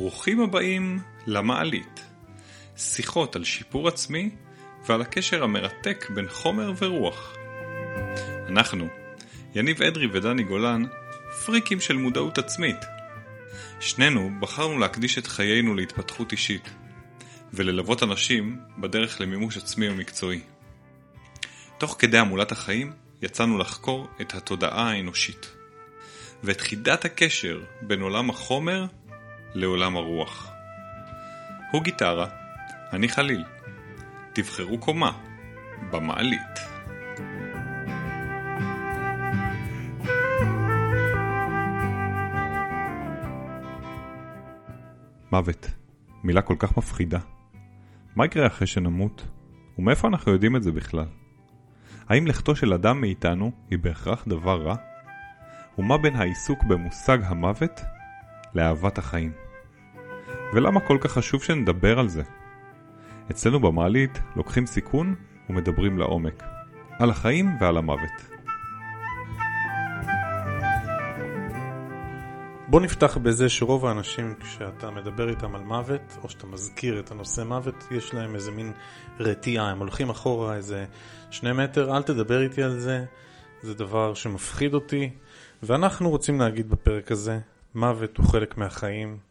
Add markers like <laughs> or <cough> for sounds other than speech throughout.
ברוכים הבאים למעלית. שיחות על שיפור עצמי ועל הקשר המרתק בין חומר ורוח. אנחנו, יניב אדרי ודני גולן, פריקים של מודעות עצמית. שנינו בחרנו להקדיש את חיינו להתפתחות אישית, וללוות אנשים בדרך למימוש עצמי ומקצועי. תוך כדי המולת החיים יצאנו לחקור את התודעה האנושית, ואת חידת הקשר בין עולם החומר לעולם הרוח. הוא גיטרה, אני חליל. תבחרו קומה, במעלית. מוות, מילה כל כך מפחידה. מה יקרה אחרי שנמות? ומאיפה אנחנו יודעים את זה בכלל? האם לכתו של אדם מאיתנו היא בהכרח דבר רע? ומה בין העיסוק במושג המוות לאהבת החיים? ולמה כל כך חשוב שנדבר על זה? אצלנו במעלית לוקחים סיכון ומדברים לעומק, על החיים ועל המוות. בוא נפתח בזה שרוב האנשים כשאתה מדבר איתם על מוות, או שאתה מזכיר את הנושא מוות, יש להם איזה מין רתיעה, הם הולכים אחורה איזה שני מטר, אל תדבר איתי על זה, זה דבר שמפחיד אותי, ואנחנו רוצים להגיד בפרק הזה, מוות הוא חלק מהחיים,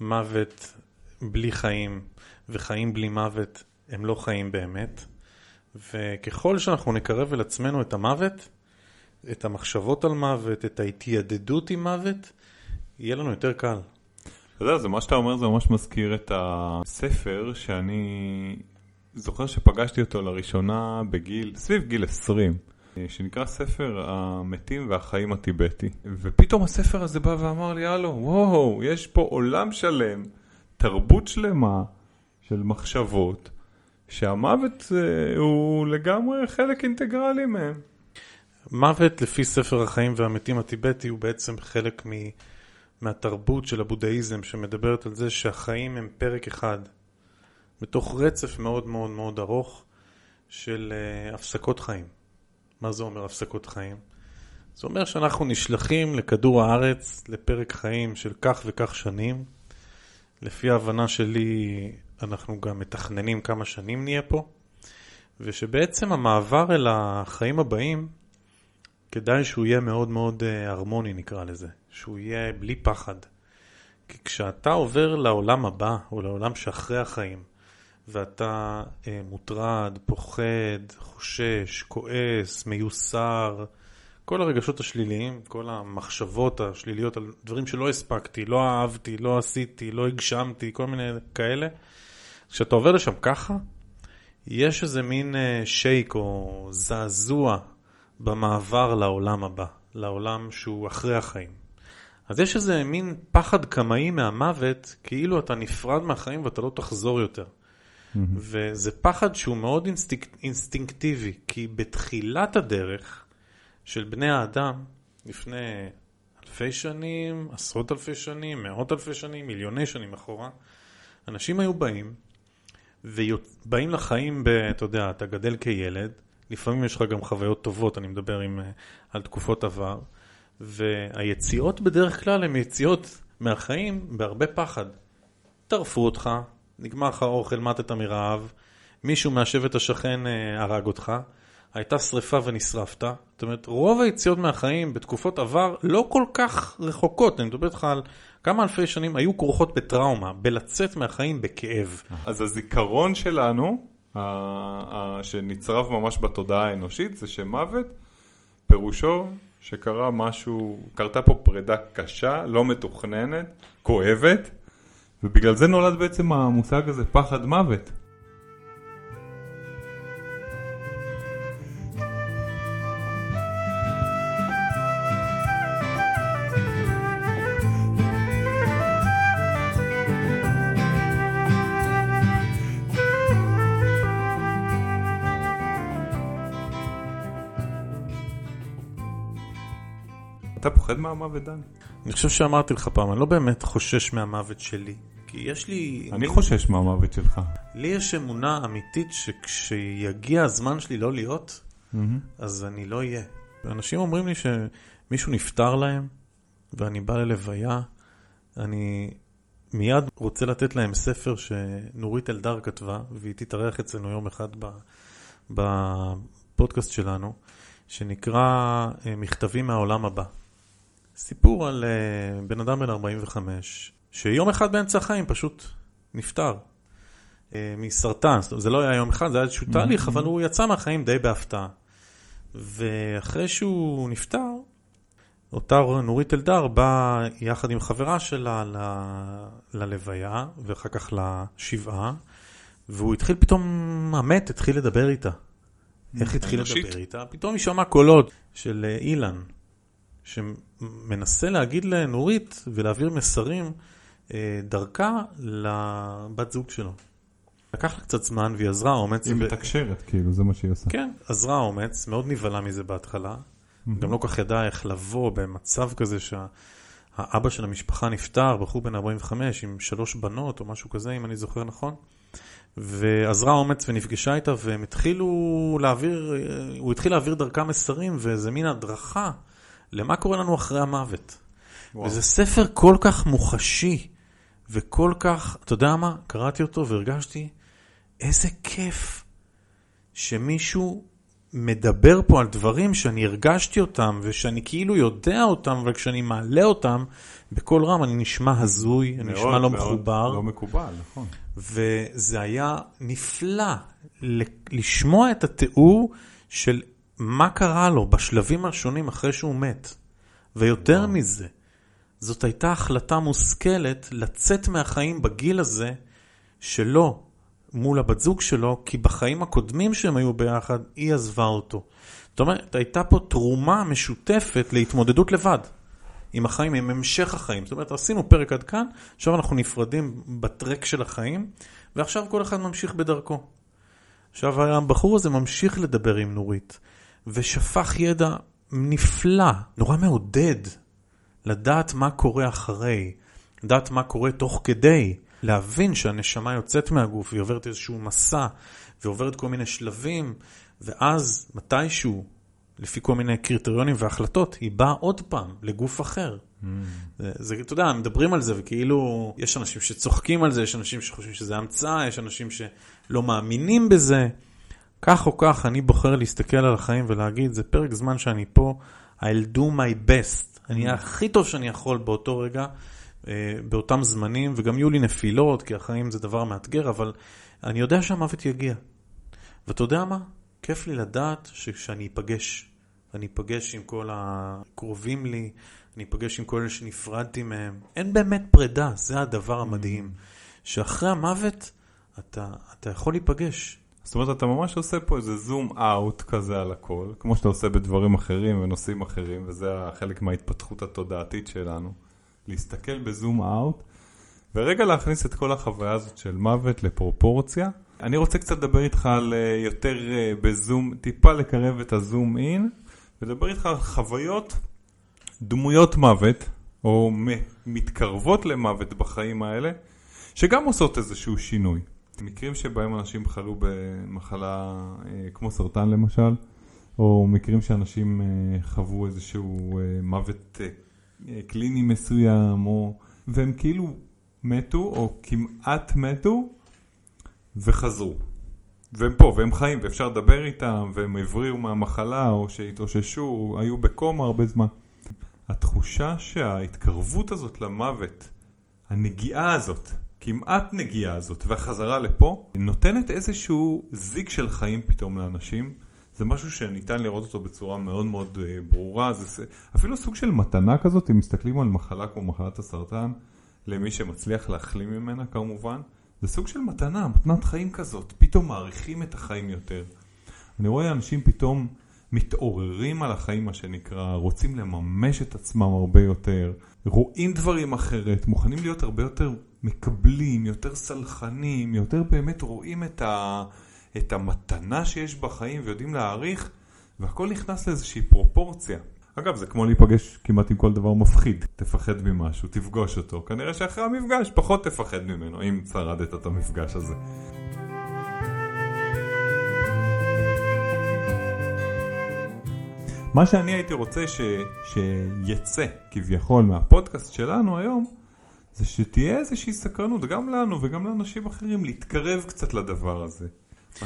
מוות בלי חיים וחיים בלי מוות הם לא חיים באמת, וככל שאנחנו נקרב אל עצמנו את המוות, את המחשבות על מוות, את ההתיידדות עם מוות, יהיה לנו יותר קל. אתה יודע, זה מה שאתה אומר זה ממש מזכיר את הספר שאני זוכר שפגשתי אותו לראשונה בגיל, סביב גיל 20, שנקרא ספר המתים והחיים הטיבטי. ופתאום הספר הזה בא ואמר לי, הלו, וואו, יש פה עולם שלם, תרבות שלמה של מחשבות, שהמוות אה, הוא לגמרי חלק אינטגרלי מהם. מוות לפי ספר החיים והמתים הטיבטי הוא בעצם חלק מ... מהתרבות של הבודהיזם שמדברת על זה שהחיים הם פרק אחד בתוך רצף מאוד מאוד מאוד ארוך של uh, הפסקות חיים. מה זה אומר הפסקות חיים? זה אומר שאנחנו נשלחים לכדור הארץ לפרק חיים של כך וכך שנים. לפי ההבנה שלי אנחנו גם מתכננים כמה שנים נהיה פה, ושבעצם המעבר אל החיים הבאים כדאי שהוא יהיה מאוד מאוד uh, הרמוני נקרא לזה. שהוא יהיה בלי פחד. כי כשאתה עובר לעולם הבא, או לעולם שאחרי החיים, ואתה אה, מוטרד, פוחד, חושש, כועס, מיוסר, כל הרגשות השליליים, כל המחשבות השליליות על דברים שלא הספקתי, לא אהבתי, לא עשיתי, לא הגשמתי, כל מיני כאלה, כשאתה עובר לשם ככה, יש איזה מין אה, שייק או זעזוע במעבר לעולם הבא, לעולם שהוא אחרי החיים. אז יש איזה מין פחד קמאי מהמוות, כאילו אתה נפרד מהחיים ואתה לא תחזור יותר. Mm-hmm. וזה פחד שהוא מאוד אינסטינק, אינסטינקטיבי, כי בתחילת הדרך של בני האדם, לפני אלפי שנים, עשרות אלפי שנים, מאות אלפי שנים, מיליוני שנים אחורה, אנשים היו באים, ובאים לחיים, ב, אתה יודע, אתה גדל כילד, לפעמים יש לך גם חוויות טובות, אני מדבר עם, אה, על תקופות עבר. והיציאות בדרך כלל הן יציאות מהחיים בהרבה פחד. טרפו אותך, נגמר לך אוכל, מתת מרעב, מישהו מהשבט השכן אה, הרג אותך, הייתה שריפה ונשרפת. זאת אומרת, רוב היציאות מהחיים בתקופות עבר לא כל כך רחוקות, אני מדבר איתך על כמה אלפי שנים, היו כרוכות בטראומה, בלצאת מהחיים בכאב. אז הזיכרון שלנו, שנצרב ממש בתודעה האנושית, זה שמוות פירושו שקרה משהו, קרתה פה פרידה קשה, לא מתוכננת, כואבת, ובגלל זה נולד בעצם המושג הזה פחד מוות. אתה פוחד מהמוות, דני? אני חושב שאמרתי לך פעם, אני לא באמת חושש מהמוות שלי. כי יש לי... אני חושש מהמוות שלך. לי יש אמונה אמיתית שכשיגיע הזמן שלי לא להיות, אז אני לא אהיה. אנשים אומרים לי שמישהו נפטר להם, ואני בא ללוויה, אני מיד רוצה לתת להם ספר שנורית אלדר כתבה, והיא תתארח אצלנו יום אחד בפודקאסט שלנו, שנקרא אה, מכתבים מהעולם הבא. סיפור על אה, בן אדם בן 45, שיום אחד באמצע החיים פשוט נפטר אה, מסרטן. זה לא היה יום אחד, זה היה איזשהו תהליך, אבל הוא יצא מהחיים די בהפתעה. ואחרי שהוא נפטר, אותה נורית אלדר באה יחד עם חברה שלה ל... ללוויה, ואחר כך לשבעה, והוא התחיל פתאום, המת התחיל לדבר איתה. איך התחיל לדבר איתה? פתאום היא שמעה קולות של אה, אילן, שמנסה להגיד לנורית ולהעביר מסרים דרכה לבת זוג שלו. לקח לה קצת זמן והיא עזרה אומץ. היא מתקשרת, כאילו, זה מה שהיא עושה. כן, עזרה אומץ, מאוד נבהלה מזה בהתחלה. גם לא כך ידע איך לבוא במצב כזה שהאבא של המשפחה נפטר, בחור בן 45 עם שלוש בנות או משהו כזה, אם אני זוכר נכון. ועזרה אומץ ונפגשה איתה והם התחילו להעביר, הוא התחיל להעביר דרכה מסרים ואיזה מין הדרכה למה קורה לנו אחרי המוות. וואו. וזה ספר כל כך מוחשי וכל כך, אתה יודע מה? קראתי אותו והרגשתי איזה כיף שמישהו מדבר פה על דברים שאני הרגשתי אותם ושאני כאילו יודע אותם, אבל כשאני מעלה אותם בקול רם אני נשמע הזוי, אני נשמע לא מחובר. לא מקובל, נכון. וזה היה נפלא לשמוע את התיאור של מה קרה לו בשלבים השונים אחרי שהוא מת. ויותר וואו. מזה, זאת הייתה החלטה מושכלת לצאת מהחיים בגיל הזה שלו, מול הבת זוג שלו, כי בחיים הקודמים שהם היו ביחד, היא עזבה אותו. זאת אומרת, הייתה פה תרומה משותפת להתמודדות לבד עם החיים, עם המשך החיים. זאת אומרת, עשינו פרק עד כאן, עכשיו אנחנו נפרדים בטרק של החיים, ועכשיו כל אחד ממשיך בדרכו. עכשיו הבחור הזה ממשיך לדבר עם נורית, ושפך ידע נפלא, נורא מעודד, לדעת מה קורה אחרי, לדעת מה קורה תוך כדי. להבין שהנשמה יוצאת מהגוף, והיא עוברת איזשהו מסע, ועוברת כל מיני שלבים, ואז מתישהו, לפי כל מיני קריטריונים והחלטות, היא באה עוד פעם לגוף אחר. Mm. זה, אתה יודע, מדברים על זה, וכאילו, יש אנשים שצוחקים על זה, יש אנשים שחושבים שזה המצאה, יש אנשים שלא מאמינים בזה. כך או כך, אני בוחר להסתכל על החיים ולהגיד, זה פרק זמן שאני פה, I'll do my best. אני אהיה הכי טוב שאני יכול באותו רגע, אה, באותם זמנים, וגם יהיו לי נפילות, כי החיים זה דבר מאתגר, אבל אני יודע שהמוות יגיע. ואתה יודע מה? כיף לי לדעת שכשאני אפגש, אני אפגש עם כל הקרובים לי, אני אפגש עם כל אלה שנפרדתי מהם, אין באמת פרידה, זה הדבר המדהים. שאחרי המוות אתה, אתה יכול להיפגש. זאת אומרת, אתה ממש עושה פה איזה זום אאוט כזה על הכל, כמו שאתה עושה בדברים אחרים ונושאים אחרים, וזה חלק מההתפתחות התודעתית שלנו. להסתכל בזום אאוט, ורגע להכניס את כל החוויה הזאת של מוות לפרופורציה. אני רוצה קצת לדבר איתך על אה, יותר אה, בזום, טיפה לקרב את הזום אין, ולדבר איתך על חוויות דמויות מוות, או מתקרבות למוות בחיים האלה, שגם עושות איזשהו שינוי. מקרים שבהם אנשים חלו במחלה אה, כמו סרטן למשל, או מקרים שאנשים חוו איזשהו מוות קליני מסוים, או... והם כאילו מתו, או כמעט מתו, וחזרו. והם פה, והם חיים, ואפשר לדבר איתם, והם הבריאו מהמחלה, או שהתאוששו, היו בקומה הרבה זמן. התחושה שההתקרבות הזאת למוות, הנגיעה הזאת, כמעט נגיעה הזאת, והחזרה לפה, נותנת איזשהו זיג של חיים פתאום לאנשים. זה משהו שניתן לראות אותו בצורה מאוד מאוד אה, ברורה, זה אפילו סוג של מתנה כזאת, אם מסתכלים על מחלה כמו מחלת הסרטן, למי שמצליח להחלים ממנה כמובן, זה סוג של מתנה, מתנת חיים כזאת, פתאום מעריכים את החיים יותר. אני רואה אנשים פתאום מתעוררים על החיים מה שנקרא, רוצים לממש את עצמם הרבה יותר, רואים דברים אחרת, מוכנים להיות הרבה יותר מקבלים, יותר סלחנים, יותר באמת רואים את ה... את המתנה שיש בחיים ויודעים להעריך, והכל נכנס לאיזושהי פרופורציה. אגב, זה כמו להיפגש כמעט עם כל דבר מפחיד. תפחד ממשהו, תפגוש אותו. כנראה שאחרי המפגש פחות תפחד ממנו, אם שרדת את המפגש הזה. מה שאני הייתי רוצה ש... שיצא כביכול מהפודקאסט שלנו היום, זה שתהיה איזושהי סקרנות, גם לנו וגם לאנשים אחרים, להתקרב קצת לדבר הזה.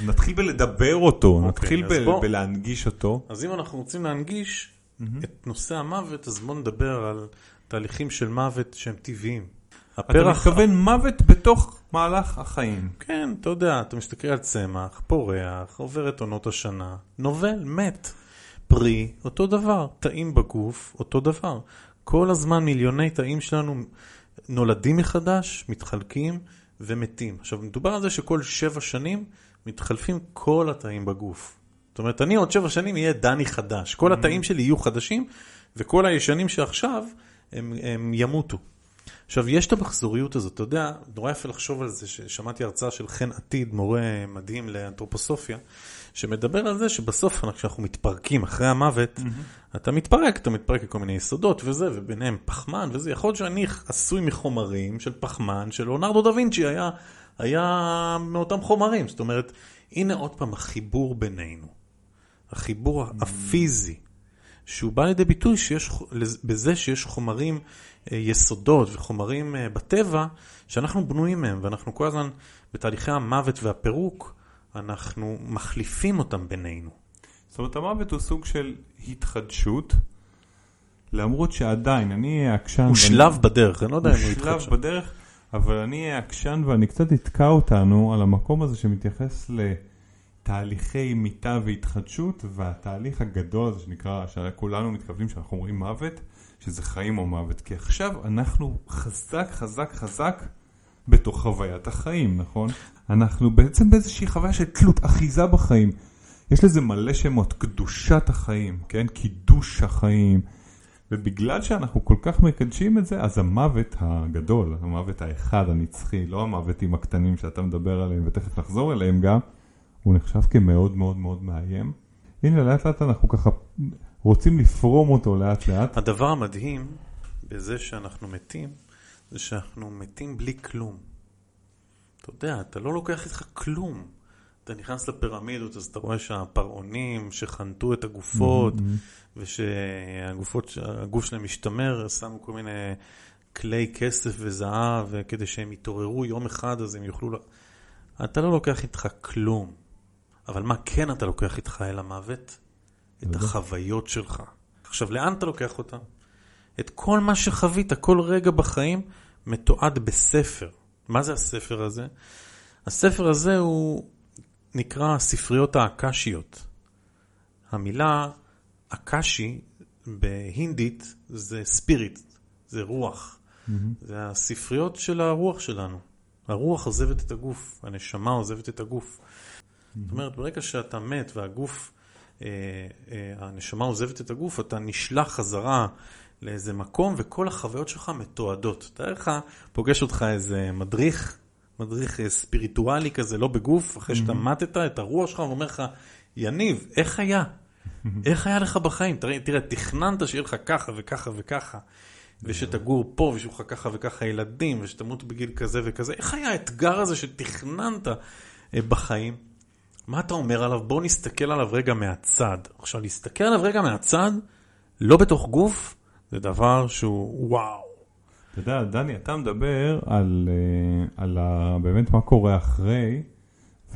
נתחיל בלדבר אותו, אוקיי, נתחיל ב- בוא. בלהנגיש אותו. אז אם אנחנו רוצים להנגיש את נושא המוות, אז בואו נדבר על תהליכים של מוות שהם טבעיים. אתה הפרח, מתכוון מוות בתוך מהלך החיים. כן, אתה יודע, אתה מסתכל על צמח, פורח, עובר את עונות השנה, נובל, מת. פרי, אותו דבר. תאים בגוף, אותו דבר. כל הזמן מיליוני תאים שלנו נולדים מחדש, מתחלקים ומתים. עכשיו, מדובר על זה שכל שבע שנים מתחלפים כל התאים בגוף. זאת אומרת, אני עוד שבע שנים אהיה דני חדש. כל התאים שלי יהיו חדשים, וכל הישנים שעכשיו הם, הם ימותו. עכשיו, יש את המחזוריות הזאת, אתה יודע, נורא יפה לחשוב על זה, ששמעתי הרצאה של חן עתיד, מורה מדהים לאנתרופוסופיה, שמדבר על זה שבסוף, כשאנחנו מתפרקים אחרי המוות, אתה מתפרק, אתה מתפרק לכל מיני יסודות וזה, וביניהם פחמן וזה, יכול להיות שאני עשוי מחומרים של פחמן, שלאונרדו דה וינצ'י היה, היה מאותם חומרים, זאת אומרת, הנה עוד פעם החיבור בינינו, החיבור הפיזי. שהוא בא לידי ביטוי שיש, בזה שיש חומרים, אה, יסודות וחומרים אה, בטבע שאנחנו בנויים מהם, ואנחנו כל הזמן בתהליכי המוות והפירוק, אנחנו מחליפים אותם בינינו. זאת אומרת, המוות הוא סוג של התחדשות, למרות שעדיין, אני אהיה עקשן. הוא ואני- שלב בדרך, אני לא יודע אם הוא הוא התחדש. שלב בדרך, אבל אני אהיה עקשן ואני קצת אתקע אותנו על המקום הזה שמתייחס לתהליכי מיטה והתחדשות, והתהליך הגדול הזה שנקרא, שכולנו מתכוונים שאנחנו אומרים מוות, שזה חיים או מוות. כי עכשיו אנחנו חזק, חזק, חזק בתוך חוויית החיים, נכון? אנחנו בעצם באיזושהי חוויה של תלות, אחיזה בחיים. יש לזה מלא שמות, קדושת החיים, כן? קידוש החיים. ובגלל שאנחנו כל כך מקדשים את זה, אז המוות הגדול, המוות האחד הנצחי, לא המוותים הקטנים שאתה מדבר עליהם ותכף נחזור אליהם גם, הוא נחשב כמאוד מאוד מאוד מאיים. הנה לאט לאט אנחנו ככה רוצים לפרום אותו לאט לאט. הדבר המדהים בזה שאנחנו מתים, זה שאנחנו מתים בלי כלום. אתה יודע, אתה לא לוקח איתך כלום. אתה נכנס לפירמידות, אז אתה רואה שהפרעונים שחנתו את הגופות, ושהגופות, הגוף שלהם משתמר, שמו כל מיני כלי כסף וזהב, כדי שהם יתעוררו יום אחד, אז הם יוכלו... אתה לא לוקח איתך כלום. אבל מה כן אתה לוקח איתך אל המוות? את החוויות שלך. עכשיו, לאן אתה לוקח אותם? את כל מה שחווית, כל רגע בחיים, מתועד בספר. מה זה הספר הזה? הספר הזה הוא נקרא ספריות האקשיות. המילה אקשי בהינדית זה ספיריט, זה רוח. זה הספריות של הרוח שלנו. הרוח עוזבת את הגוף, הנשמה עוזבת את הגוף. זאת אומרת, ברגע שאתה מת והגוף, אה, אה, הנשמה עוזבת את הגוף, אתה נשלח חזרה לאיזה מקום וכל החוויות שלך מתועדות. תאר לך, פוגש אותך איזה מדריך, מדריך אה, ספיריטואלי כזה, לא בגוף, אחרי שאתה מתת את הרוח שלך, ואומר לך, יניב, איך היה? <laughs> איך היה לך בחיים? תראה, תראה, תכננת שיהיה לך ככה וככה וככה, ושתגור פה, ושיהיו לך ככה וככה ילדים, ושתמות בגיל כזה וכזה. איך היה האתגר הזה שתכננת אה, בחיים? מה אתה אומר עליו? בוא נסתכל עליו רגע מהצד. עכשיו, להסתכל עליו רגע מהצד, לא בתוך גוף, זה דבר שהוא וואו. אתה יודע, דני, אתה מדבר על, אה, על ה, באמת מה קורה אחרי,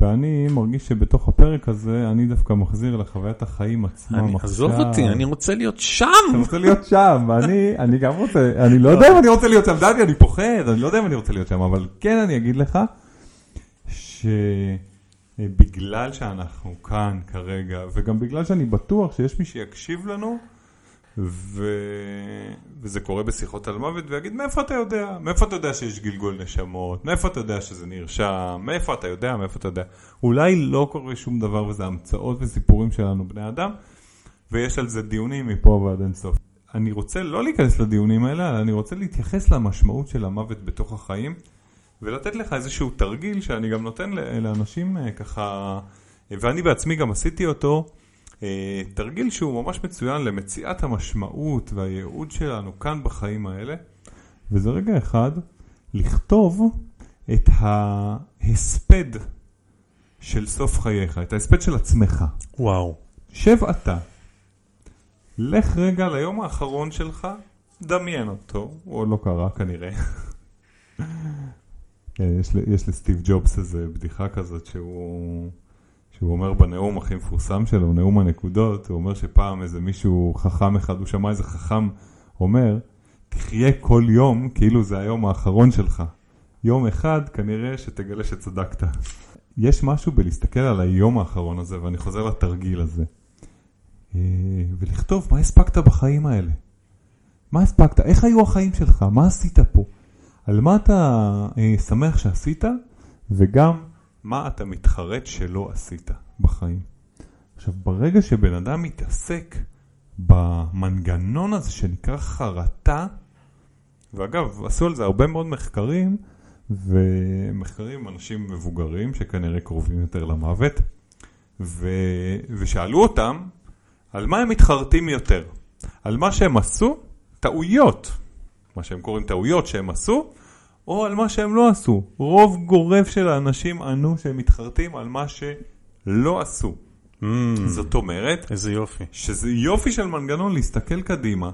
ואני מרגיש שבתוך הפרק הזה אני דווקא מחזיר לחוויית החיים עצמם אני, עכשיו. עזוב אותי, אני רוצה להיות שם! אתה רוצה להיות שם, ואני אני גם רוצה, אני לא יודע אם אני רוצה להיות שם, דני, אני פוחד, אני לא יודע אם אני רוצה להיות שם, אבל כן אני אגיד לך, שבגלל שאנחנו כאן כרגע, וגם בגלל שאני בטוח שיש מי שיקשיב לנו. וזה קורה בשיחות על מוות, ויגיד, מאיפה אתה יודע? מאיפה אתה יודע שיש גלגול נשמות? מאיפה אתה יודע שזה נרשם? מאיפה אתה יודע? מאיפה אתה יודע? אולי לא קורה שום דבר וזה המצאות וסיפורים שלנו בני אדם, ויש על זה דיונים מפה ועד אינסוף. אני רוצה לא להיכנס לדיונים האלה, אלא אני רוצה להתייחס למשמעות של המוות בתוך החיים, ולתת לך איזשהו תרגיל שאני גם נותן לאנשים אה, ככה, ואני בעצמי גם עשיתי אותו, תרגיל שהוא ממש מצוין למציאת המשמעות והייעוד שלנו כאן בחיים האלה, וזה רגע אחד, לכתוב את ההספד של סוף חייך, את ההספד של עצמך. וואו. שב אתה, לך רגע ליום האחרון שלך, דמיין אותו, הוא עוד לא קרה כנראה. <laughs> כן, יש, יש לסטיב ג'ובס איזה בדיחה כזאת שהוא, שהוא אומר בנאום הכי מפורסם שלו, נאום הנקודות, הוא אומר שפעם איזה מישהו חכם אחד, הוא שמע איזה חכם אומר, תחיה כל יום כאילו זה היום האחרון שלך. יום אחד כנראה שתגלה שצדקת. יש משהו בלהסתכל על היום האחרון הזה, ואני חוזר לתרגיל הזה, אה, ולכתוב מה הספקת בחיים האלה. מה הספקת? איך היו החיים שלך? מה עשית פה? על מה אתה אה, שמח שעשית, וגם מה אתה מתחרט שלא עשית בחיים. עכשיו, ברגע שבן אדם מתעסק במנגנון הזה שנקרא חרטה, ואגב, עשו על זה הרבה מאוד מחקרים, ומחקרים עם אנשים מבוגרים שכנראה קרובים יותר למוות, ו... ושאלו אותם על מה הם מתחרטים יותר, על מה שהם עשו, טעויות, מה שהם קוראים טעויות שהם עשו, או על מה שהם לא עשו. רוב גורף של האנשים ענו שהם מתחרטים על מה שלא עשו. Mm, זאת אומרת, איזה יופי. שזה יופי של מנגנון להסתכל קדימה,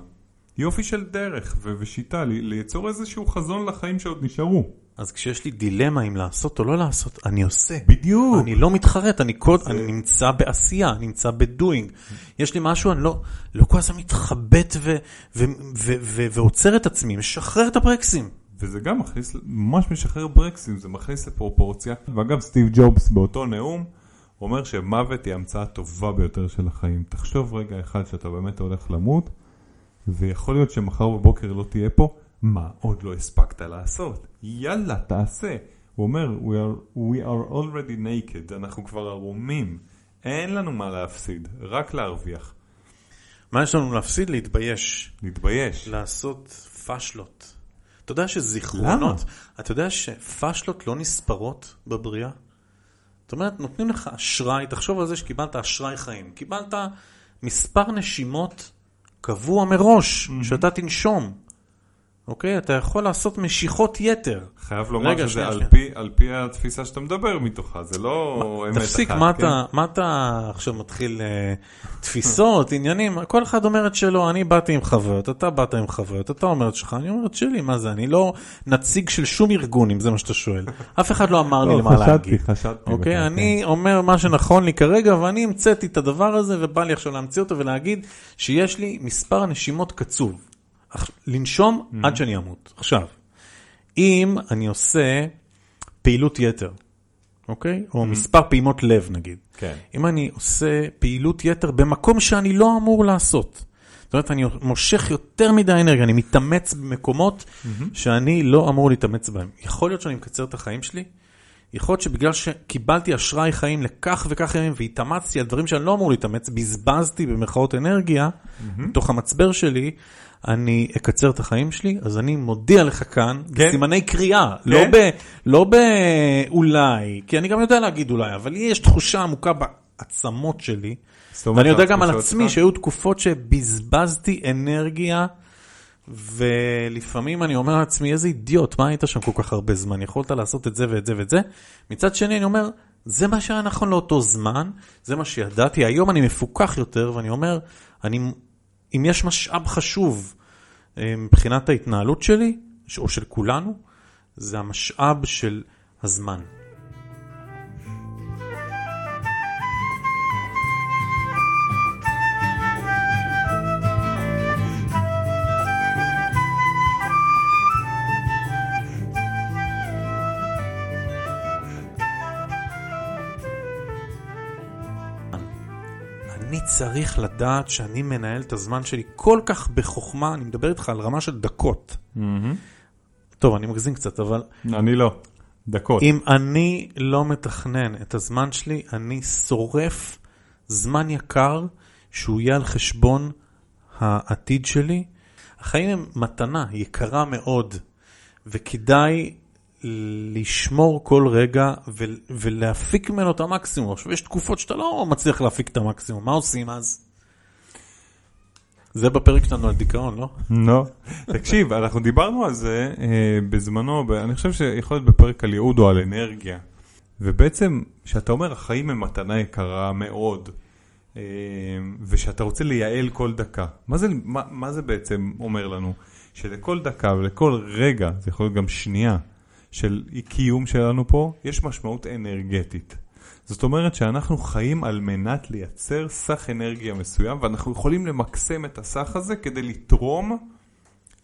יופי של דרך ו- ושיטה, ליצור איזשהו חזון לחיים שעוד נשארו. אז כשיש לי דילמה אם לעשות או לא לעשות, אני עושה. בדיוק. אני לא מתחרט, אני, כל, זה- אני נמצא בעשייה, אני נמצא בדוינג. יש לי משהו, אני לא, לא כל הזמן מתחבט ו, ו, ו, ו, ועוצר את עצמי, משחרר את הברקסים. וזה גם מכניס, ממש משחרר ברקסים, זה מכניס לפרופורציה. ואגב, סטיב ג'ובס באותו נאום אומר שמוות היא ההמצאה הטובה ביותר של החיים. תחשוב רגע אחד שאתה באמת הולך למות, ויכול להיות שמחר בבוקר לא תהיה פה, מה עוד לא הספקת לעשות? יאללה, תעשה. הוא אומר, we are, we are already naked, אנחנו כבר ערומים. אין לנו מה להפסיד, רק להרוויח. מה יש לנו להפסיד? להתבייש. להתבייש. לעשות פשלות. אתה יודע שזיכרונות, אתה יודע שפשלות לא נספרות בבריאה? זאת אומרת, נותנים לך אשראי, תחשוב על זה שקיבלת אשראי חיים. קיבלת מספר נשימות קבוע מראש, שאתה תנשום. אוקיי? אתה יכול לעשות משיכות יתר. חייב לומר רגע, שזה שנייה, על שנייה. פי, על פי התפיסה שאתה מדבר מתוכה, זה לא אמת אחת. תפסיק, כן? מה אתה, מה אתה עכשיו מתחיל אה, תפיסות, <laughs> עניינים, כל אחד אומר את שלו, אני באתי עם חוויות, אתה באת עם חוויות, אתה אומר את שלך, אני אומר את שלי, מה זה, אני לא נציג של שום ארגון, אם זה מה שאתה שואל. <laughs> אף אחד לא אמר לי לא, למה חשדתי, להגיד. חשדתי. אוקיי, בך, אני אומר מה שנכון לי כרגע, ואני המצאתי את הדבר הזה, ובא לי עכשיו להמציא אותו ולהגיד שיש לי מספר נשימות קצוב. לנשום עד שאני אמות. עכשיו, אם אני עושה פעילות יתר, אוקיי? או מספר פעימות לב נגיד. כן. אם אני עושה פעילות יתר במקום שאני לא אמור לעשות. זאת אומרת, אני מושך יותר מדי אנרגיה, אני מתאמץ במקומות שאני לא אמור להתאמץ בהם. יכול להיות שאני מקצר את החיים שלי, יכול להיות שבגלל שקיבלתי אשראי חיים לכך וכך ימים והתאמצתי על דברים שאני לא אמור להתאמץ, בזבזתי במרכאות אנרגיה, מתוך המצבר שלי, אני אקצר את החיים שלי, אז אני מודיע לך כאן, כן. בסימני קריאה, לא ב... לא באולי, כי אני גם יודע להגיד אולי, אבל לי יש תחושה עמוקה בעצמות שלי, ואני יודע גם על עצמי שהיו תקופות שבזבזתי אנרגיה, ולפעמים אני אומר לעצמי, איזה אידיוט, מה היית שם כל כך הרבה זמן? יכולת לעשות את זה ואת זה ואת זה. מצד שני, אני אומר, זה מה שהיה נכון לאותו זמן, זה מה שידעתי. היום אני מפוקח יותר, ואני אומר, אני, אם יש משאב חשוב אה, מבחינת ההתנהלות שלי, או של כולנו, זה המשאב של הזמן. צריך לדעת שאני מנהל את הזמן שלי כל כך בחוכמה, אני מדבר איתך על רמה של דקות. טוב, אני מגזים קצת, אבל אני לא. דקות. אם אני לא מתכנן את הזמן שלי, אני שורף זמן יקר שהוא יהיה על חשבון העתיד שלי. החיים הם מתנה יקרה מאוד, וכדאי לשמור כל רגע ולהפיק ממנו את המקסימום. עכשיו, יש תקופות שאתה לא מצליח להפיק את המקסימום, מה עושים אז? זה בפרק שלנו על דיכאון, לא? לא. תקשיב, אנחנו דיברנו על זה אה, בזמנו, אני חושב שיכול להיות בפרק על ייעוד או על אנרגיה. ובעצם, כשאתה אומר החיים הם מתנה יקרה מאוד, אה, ושאתה רוצה לייעל כל דקה, מה זה, מה, מה זה בעצם אומר לנו? שלכל דקה ולכל רגע, זה יכול להיות גם שנייה, של קיום שלנו פה, יש משמעות אנרגטית. זאת אומרת שאנחנו חיים על מנת לייצר סך אנרגיה מסוים, ואנחנו יכולים למקסם את הסך הזה כדי לתרום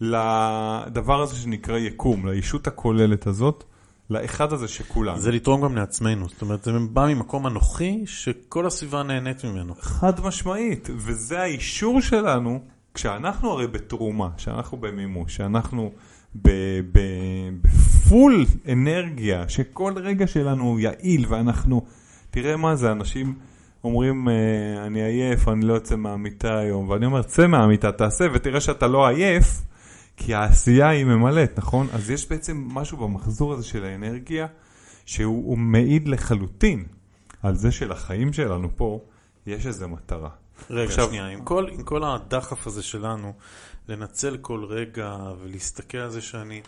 לדבר הזה שנקרא יקום, לישות הכוללת הזאת, לאחד הזה שכולנו. זה לתרום גם לעצמנו, זאת אומרת, זה בא ממקום אנוכי שכל הסביבה נהנית ממנו. חד משמעית, וזה האישור שלנו, כשאנחנו הרי בתרומה, כשאנחנו במימוש, כשאנחנו בפול אנרגיה, שכל רגע שלנו הוא יעיל ואנחנו, תראה מה זה, אנשים אומרים, אה, אני עייף, אני לא יוצא מהמיטה היום, ואני אומר, צא מהמיטה, תעשה, ותראה שאתה לא עייף, כי העשייה היא ממלאת, נכון? אז יש בעצם משהו במחזור הזה של האנרגיה, שהוא מעיד לחלוטין על זה שלחיים שלנו פה יש איזו מטרה. רגע, עכשיו, שנייה, עם כל, עם כל הדחף הזה שלנו, לנצל כל רגע ולהסתכל על זה שאני...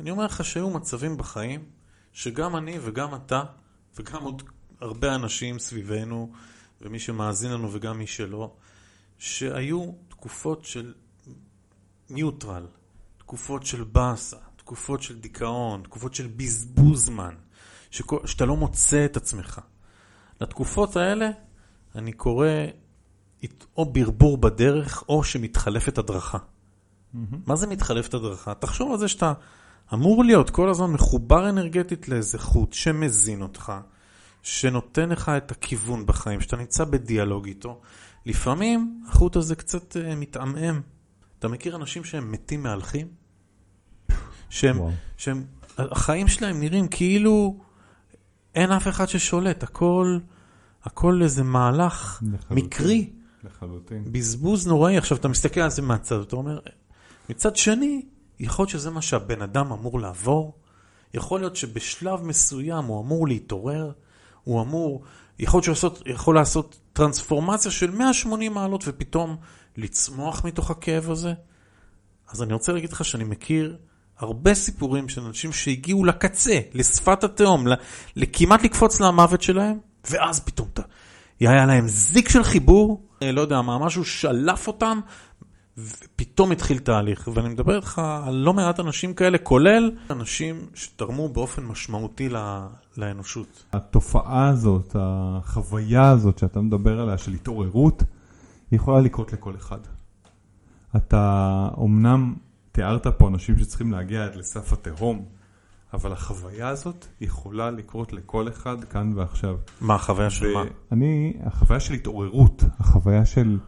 אני אומר לך שהיו מצבים בחיים שגם אני וגם אתה וגם עוד הרבה אנשים סביבנו ומי שמאזין לנו וגם מי שלא, שהיו תקופות של ניוטרל, תקופות של באסה, תקופות של דיכאון, תקופות של בזבוז זמן, שכל, שאתה לא מוצא את עצמך. לתקופות האלה אני קורא או ברבור בדרך או שמתחלפת הדרכה. Mm-hmm. מה זה מתחלפת הדרכה? תחשוב על זה שאתה אמור להיות כל הזמן מחובר אנרגטית לאיזה חוט שמזין אותך, שנותן לך את הכיוון בחיים, שאתה נמצא בדיאלוג איתו. לפעמים החוט הזה קצת uh, מתעמעם. אתה מכיר אנשים שהם מתים מהלכים? שהם, שהם, החיים שלהם נראים כאילו אין אף אחד ששולט, הכל, הכל איזה מהלך מקרי. לחלוטין. בזבוז נוראי. עכשיו אתה מסתכל על זה מהצד, אתה אומר, מצד שני, יכול להיות שזה מה שהבן אדם אמור לעבור, יכול להיות שבשלב מסוים הוא אמור להתעורר, הוא אמור, יכול להיות שהוא יכול לעשות טרנספורמציה של 180 מעלות ופתאום לצמוח מתוך הכאב הזה. אז אני רוצה להגיד לך שאני מכיר הרבה סיפורים של אנשים שהגיעו לקצה, לשפת התהום, לכמעט לקפוץ למוות שלהם, ואז פתאום היה להם זיק של חיבור, לא יודע מה, משהו שלף אותם, ופתאום התחיל תהליך. ואני מדבר איתך על לא מעט אנשים כאלה, כולל אנשים שתרמו באופן משמעותי לאנושות. התופעה הזאת, החוויה הזאת שאתה מדבר עליה של התעוררות, היא יכולה לקרות לכל אחד. אתה אומנם תיארת פה אנשים שצריכים להגיע עד לסף התהום, אבל החוויה הזאת יכולה לקרות לכל אחד כאן ועכשיו. מה החוויה של מה? אני, החוויה של התעוררות, החוויה של,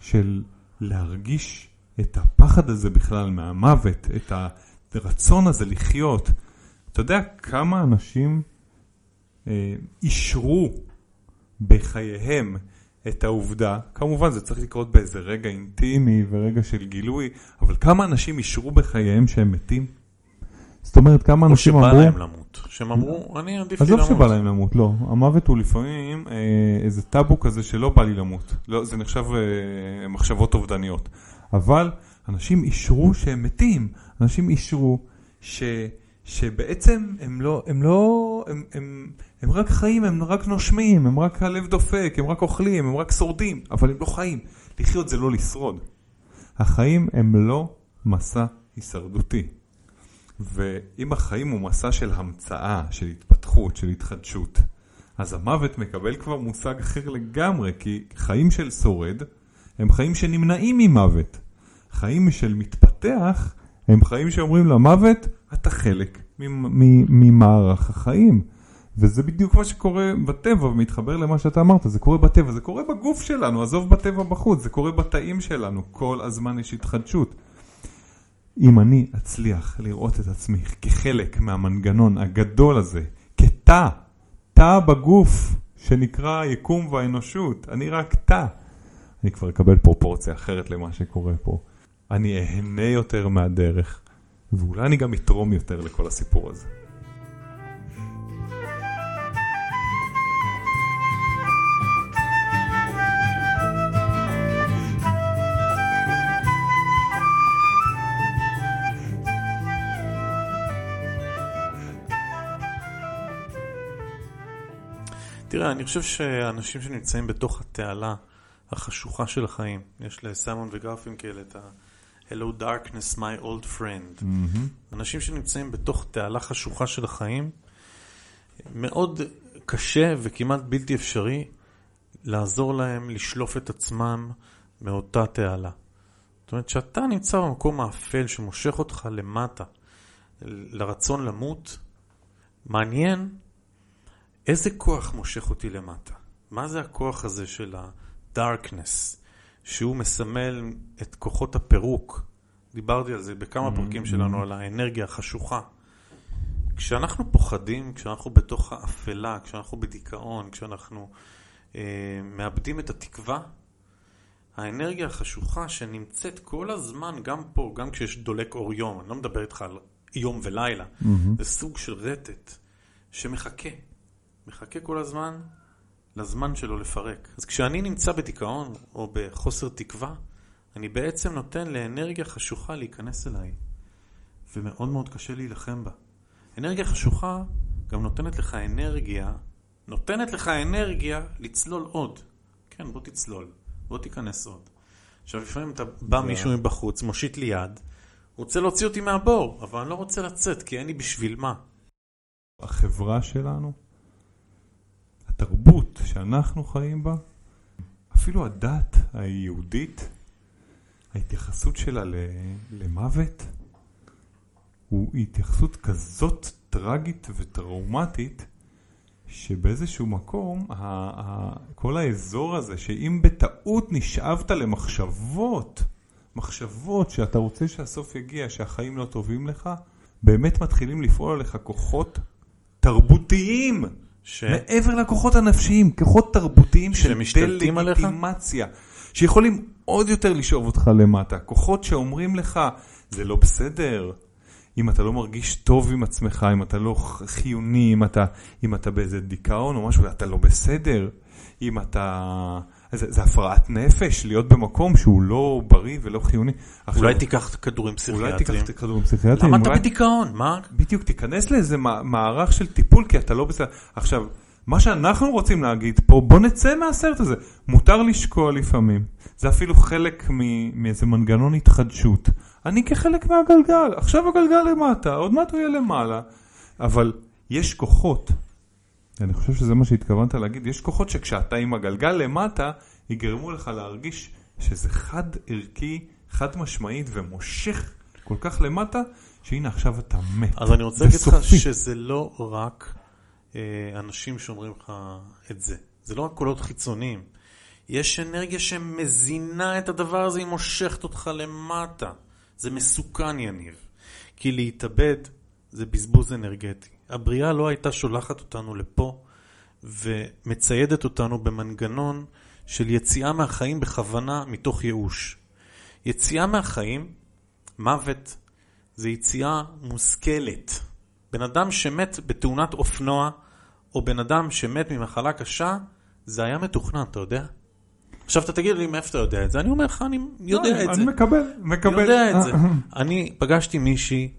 של להרגיש את הפחד הזה בכלל מהמוות, את הרצון הזה לחיות. אתה יודע כמה אנשים אה, אישרו בחייהם את העובדה, כמובן זה צריך לקרות באיזה רגע אינטימי ורגע של גילוי, אבל כמה אנשים אישרו בחייהם שהם מתים? זאת אומרת, כמה אנשים אמרו... או שבא להם למות. שהם אמרו, אני עדיף לי למות. עזוב שבא להם למות, לא. המוות הוא לפעמים אה, איזה טאבו כזה שלא בא לי למות. לא, זה נחשב אה, מחשבות אובדניות. אבל אנשים אישרו שהם מתים. אנשים אישרו ש... שבעצם הם לא, הם לא, הם, הם, הם רק חיים, הם רק נושמים, הם רק הלב דופק, הם רק אוכלים, הם רק שורדים, אבל הם לא חיים. לחיות זה לא לשרוד. החיים הם לא מסע הישרדותי. ואם החיים הוא מסע של המצאה, של התפתחות, של התחדשות, אז המוות מקבל כבר מושג אחר לגמרי, כי חיים של שורד הם חיים שנמנעים ממוות. חיים של מתפתח הם חיים שאומרים למוות, אתה חלק ממערך החיים. וזה בדיוק מה שקורה בטבע, ומתחבר למה שאתה אמרת, זה קורה בטבע, זה קורה בגוף שלנו, עזוב בטבע בחוץ, זה קורה בתאים שלנו, כל הזמן יש התחדשות. אם אני אצליח לראות את עצמי כחלק מהמנגנון הגדול הזה, כתא, תא בגוף שנקרא היקום והאנושות, אני רק תא, אני כבר אקבל פרופורציה אחרת למה שקורה פה. אני אהנה יותר מהדרך, ואולי אני גם אתרום יותר לכל הסיפור הזה. תראה, אני חושב שאנשים שנמצאים בתוך התעלה החשוכה של החיים, יש לסיימון וגרפינקל את Hello darkness my old friend. מהמם. אנשים שנמצאים בתוך תעלה חשוכה של החיים, מאוד קשה וכמעט בלתי אפשרי לעזור להם לשלוף את עצמם מאותה תעלה. זאת אומרת, שאתה נמצא במקום האפל שמושך אותך למטה, לרצון למות, מעניין איזה כוח מושך אותי למטה. מה זה הכוח הזה של ה-darkness, שהוא מסמל את כוחות הפירוק? דיברתי על זה בכמה פרקים שלנו, על האנרגיה החשוכה. כשאנחנו פוחדים, כשאנחנו בתוך האפלה, כשאנחנו בדיכאון, כשאנחנו אה, מאבדים את התקווה, האנרגיה החשוכה שנמצאת כל הזמן, גם פה, גם כשיש דולק אור יום, אני לא מדבר איתך על יום ולילה, זה סוג של רטט שמחכה, מחכה כל הזמן לזמן שלו לפרק. אז כשאני נמצא בדיכאון או בחוסר תקווה, אני בעצם נותן לאנרגיה חשוכה להיכנס אליי, ומאוד מאוד קשה להילחם בה. אנרגיה חשוכה גם נותנת לך אנרגיה, נותנת לך אנרגיה לצלול עוד. כן, בוא תצלול, בוא תיכנס עוד. עכשיו, לפעמים אתה בא מישהו מבחוץ, מושיט לי יד, רוצה להוציא אותי מהבור, אבל אני לא רוצה לצאת, כי אין לי בשביל מה. החברה שלנו, התרבות שאנחנו חיים בה, אפילו הדת היהודית, ההתייחסות שלה למוות, הוא התייחסות כזאת טרגית וטראומטית, שבאיזשהו מקום, כל האזור הזה, שאם בטעות נשאבת למחשבות, מחשבות שאתה רוצה שהסוף יגיע, שהחיים לא טובים לך, באמת מתחילים לפעול עליך כוחות תרבותיים. ש... מעבר לכוחות הנפשיים, כוחות תרבותיים של? דה-לגיטימציה, שיכולים עוד יותר לשאוב אותך למטה. כוחות שאומרים לך, זה לא בסדר. אם אתה לא מרגיש טוב עם עצמך, אם אתה לא חיוני, אם אתה, אם אתה באיזה דיכאון או משהו, אתה לא בסדר. אם אתה... זה, זה הפרעת נפש, להיות במקום שהוא לא בריא ולא חיוני. עכשיו, אולי תיקח כדורים אולי פסיכיאטריים. תיקח כדורים פסיכיאטריים. למה אתה אולי- בדיכאון? מה? בדיוק, תיכנס לאיזה מע- מערך של טיפול, כי אתה לא בסדר. עכשיו, מה שאנחנו רוצים להגיד פה, בוא נצא מהסרט הזה. מותר לשקוע לפעמים. זה אפילו חלק מ- מאיזה מנגנון התחדשות. אני כחלק מהגלגל, עכשיו הגלגל למטה, עוד מעט הוא יהיה למעלה. אבל יש כוחות, אני חושב שזה מה שהתכוונת להגיד, יש כוחות שכשאתה עם הגלגל למטה, יגרמו לך להרגיש שזה חד ערכי, חד משמעית ומושך כל כך למטה, שהנה עכשיו אתה מת. אז אני רוצה להגיד לך. שזה לא רק אה, אנשים שאומרים לך את זה. זה לא רק קולות חיצוניים. יש אנרגיה שמזינה את הדבר הזה, היא מושכת אותך למטה. זה מסוכן, יניב. כי להתאבד זה בזבוז אנרגטי. הבריאה לא הייתה שולחת אותנו לפה ומציידת אותנו במנגנון של יציאה מהחיים בכוונה מתוך ייאוש. יציאה מהחיים, מוות, זה יציאה מושכלת. בן אדם שמת בתאונת אופנוע, או בן אדם שמת ממחלה קשה, זה היה מתוכנן, אתה יודע? עכשיו אתה תגיד לי מאיפה אתה יודע את זה, אני אומר לך, אני יודע לא, את זה. אני מקבל, מקבל. יודע את זה. אה, אה. אני פגשתי מישהי,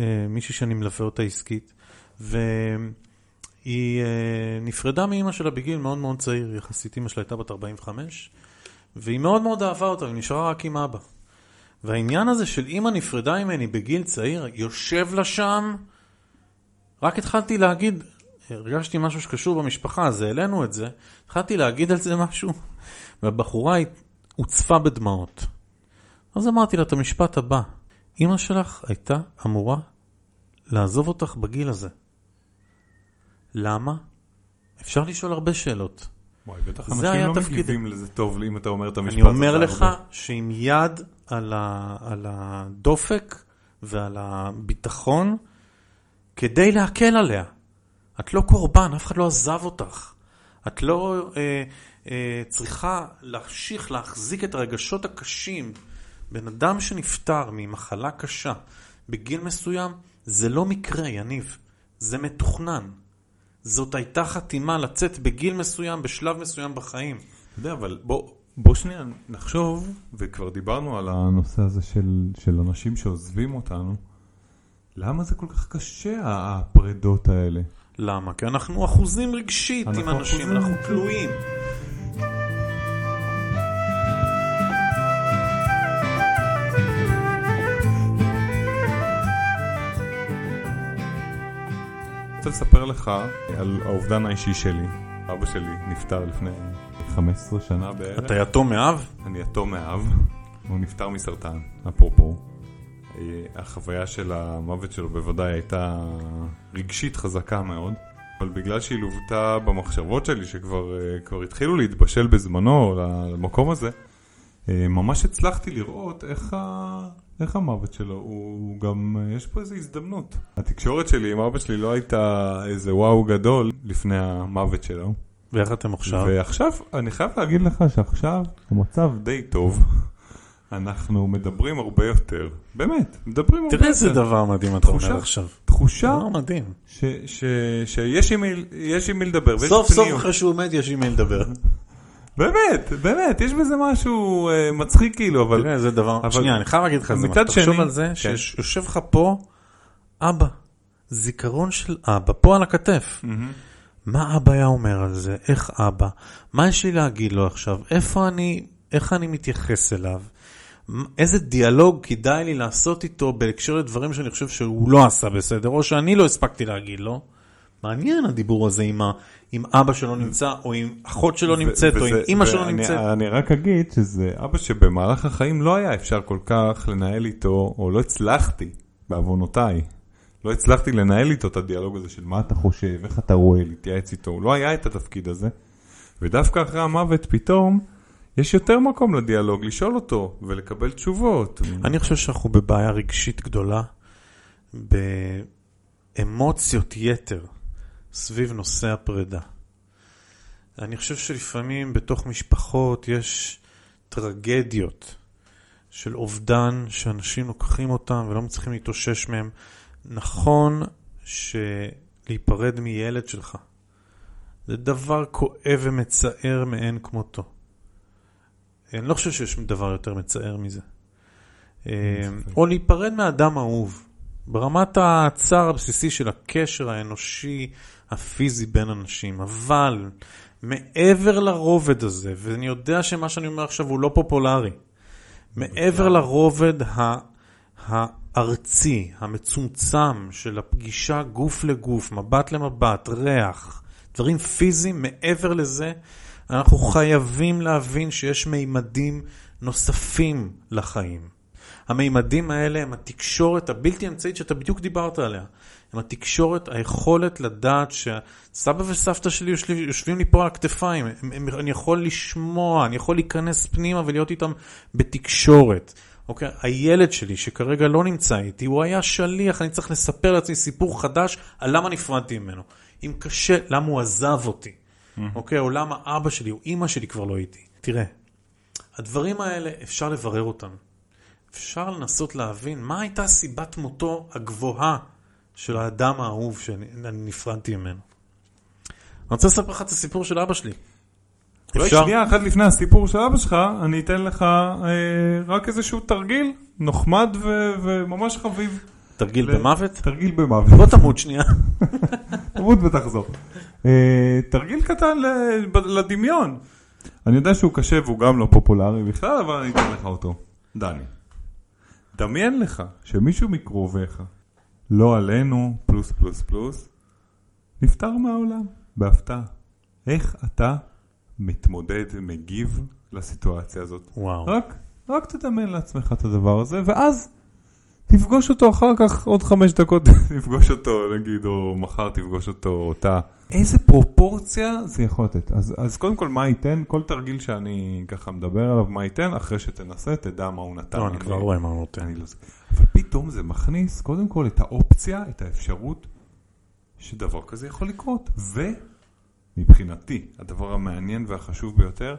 אה, מישהי שאני מלווה אותה עסקית, והיא אה, נפרדה מאימא שלה בגיל מאוד מאוד צעיר, יחסית אימא שלה הייתה בת 45, והיא מאוד מאוד אהבה אותה, היא נשארה רק עם אבא. והעניין הזה של אימא נפרדה ממני בגיל צעיר, יושב לה שם, רק התחלתי להגיד, הרגשתי משהו שקשור במשפחה, אז העלינו את זה, התחלתי להגיד על זה משהו, והבחורה הוצפה בדמעות. אז אמרתי לה את המשפט הבא, אמא שלך הייתה אמורה לעזוב אותך בגיל הזה. למה? אפשר לשאול הרבה שאלות. וואי, בטח אנשים לא תפקידי. מגיבים לזה טוב אם אתה אומר את המשפט אני הזה. אומר לך הרבה. שעם יד על, ה, על הדופק ועל הביטחון, כדי להקל עליה. את לא קורבן, אף אחד לא עזב אותך. את לא אה, אה, צריכה להמשיך להחזיק את הרגשות הקשים. בן אדם שנפטר ממחלה קשה בגיל מסוים, זה לא מקרה, יניב. זה מתוכנן. זאת הייתה חתימה לצאת בגיל מסוים, בשלב מסוים בחיים. אתה יודע, אבל בוא, בוא שנייה נחשוב, וכבר דיברנו על הנושא הזה של, של אנשים שעוזבים אותנו, למה זה כל כך קשה, הפרדות האלה? למה? כי אנחנו אחוזים רגשית אנחנו עם אנשים, אחוזים אנחנו רגשית. תלויים. לספר לך על האובדן האישי שלי. אבא שלי נפטר לפני 15 שנה בערך. אתה יתום מאב? אני יתום מאב, הוא נפטר מסרטן, אפרופו. אה, החוויה של המוות שלו בוודאי הייתה רגשית חזקה מאוד, אבל בגלל שהיא לוותה במחשבות שלי, שכבר אה, התחילו להתבשל בזמנו למקום הזה, אה, ממש הצלחתי לראות איך, ה... איך המוות שלו, הוא גם, יש פה איזו הזדמנות. התקשורת שלי עם אבא שלי לא הייתה איזה וואו גדול לפני המוות שלו. ואיך אתם עכשיו? ועכשיו, אני חייב להגיד לך שעכשיו המצב די טוב. <laughs> אנחנו מדברים הרבה יותר. באמת, מדברים הרבה יותר. תראה איזה דבר מדהים אתה אומר עכשיו. תחושה מדהים. שיש עם מי- לדבר. סוף סוף. אחרי שהוא מת יש עם מי לדבר. <laughs> באמת, באמת, יש בזה משהו אה, מצחיק כאילו, אבל... תראה איזה דבר, אבל- שנייה אני חייב להגיד לך איזה מצד משהו, תחשוב שני- על זה כן. שיושב לך פה אבא, זיכרון של אבא, פה על הכתף. מה אבא היה אומר על זה? איך אבא? מה יש לי להגיד לו עכשיו? איפה אני, איך אני מתייחס אליו? איזה דיאלוג כדאי לי לעשות איתו בהקשר לדברים שאני חושב שהוא לא עשה בסדר, או שאני לא הספקתי להגיד לו. מעניין הדיבור הזה עם, ה, עם אבא שלא נמצא, או עם אחות שלא נמצאת, או עם אימא שלא נמצאת. אני רק אגיד שזה אבא שבמהלך החיים לא היה אפשר כל כך לנהל איתו, או לא הצלחתי, בעוונותיי, לא הצלחתי לנהל איתו את הדיאלוג הזה של מה אתה חושב, איך אתה רואה, להתייעץ איתו, לא היה את התפקיד הזה. ודווקא אחרי המוות פתאום, יש יותר מקום לדיאלוג, לשאול אותו ולקבל תשובות. אני חושב שאנחנו בבעיה רגשית גדולה, באמוציות יתר סביב נושא הפרידה. אני חושב שלפעמים בתוך משפחות יש טרגדיות של אובדן שאנשים לוקחים אותם ולא מצליחים להתאושש מהם. נכון שלהיפרד מילד שלך זה דבר כואב ומצער מאין כמותו. אני לא חושב שיש דבר יותר מצער מזה. או להיפרד מאדם אהוב. ברמת הצער הבסיסי של הקשר האנושי הפיזי בין אנשים, אבל מעבר לרובד הזה, ואני יודע שמה שאני אומר עכשיו הוא לא פופולרי, מעבר לרובד ה- הארצי, המצומצם של הפגישה גוף לגוף, מבט למבט, ריח, דברים פיזיים, מעבר לזה, אנחנו חייבים להבין שיש מימדים נוספים לחיים. המימדים האלה הם התקשורת הבלתי אמצעית שאתה בדיוק דיברת עליה. הם התקשורת, היכולת לדעת שסבא וסבתא שלי יושבים, לי פה על הכתפיים. הם, הם, אני יכול לשמוע, אני יכול להיכנס פנימה ולהיות איתם בתקשורת. אוקיי? הילד שלי שכרגע לא נמצא איתי, הוא היה שליח, אני צריך לספר לעצמי סיפור חדש על למה נפרדתי ממנו. אם קשה, למה הוא עזב אותי. אוקיי? או למה אבא שלי או אימא שלי כבר לא איתי. תראה, הדברים האלה אפשר לברר אותם. אפשר לנסות להבין מה הייתה סיבת מותו הגבוהה של האדם האהוב שאני אני נפרדתי ממנו. אני רוצה לספר לך את הסיפור של אבא שלי. אולי אפשר? שנייה אחת לפני הסיפור של אבא שלך, אני אתן לך אה, רק איזשהו תרגיל, נחמד ו- וממש חביב. תרגיל ל- במוות? תרגיל במוות. בוא תמות שנייה. <laughs> תמות ותחזור. אה, תרגיל קטן ל- לדמיון. אני יודע שהוא קשה והוא גם לא פופולרי בכלל, אבל אני אתן לך אותו. דני, דמיין לך שמישהו מקרוביך, לא עלינו, פלוס פלוס פלוס, נפטר מהעולם, בהפתעה. איך אתה מתמודד ומגיב לסיטואציה הזאת? וואו. רק, רק תדמיין לעצמך את הדבר הזה, ואז תפגוש אותו אחר כך, עוד חמש דקות <laughs> תפגוש אותו, נגיד, או מחר תפגוש אותו, אותה. איזה פרופורציה זה יכול לתת. אז, אז קודם כל, מה ייתן? כל תרגיל שאני ככה מדבר עליו, מה ייתן? אחרי שתנסה, תדע מה הוא נתן. לא, אני כבר רואה מה הוא נותן. אני לא. אבל פתאום זה מכניס, קודם כל, את האופציה, את האפשרות, שדבר כזה יכול לקרות. ומבחינתי, הדבר המעניין והחשוב ביותר,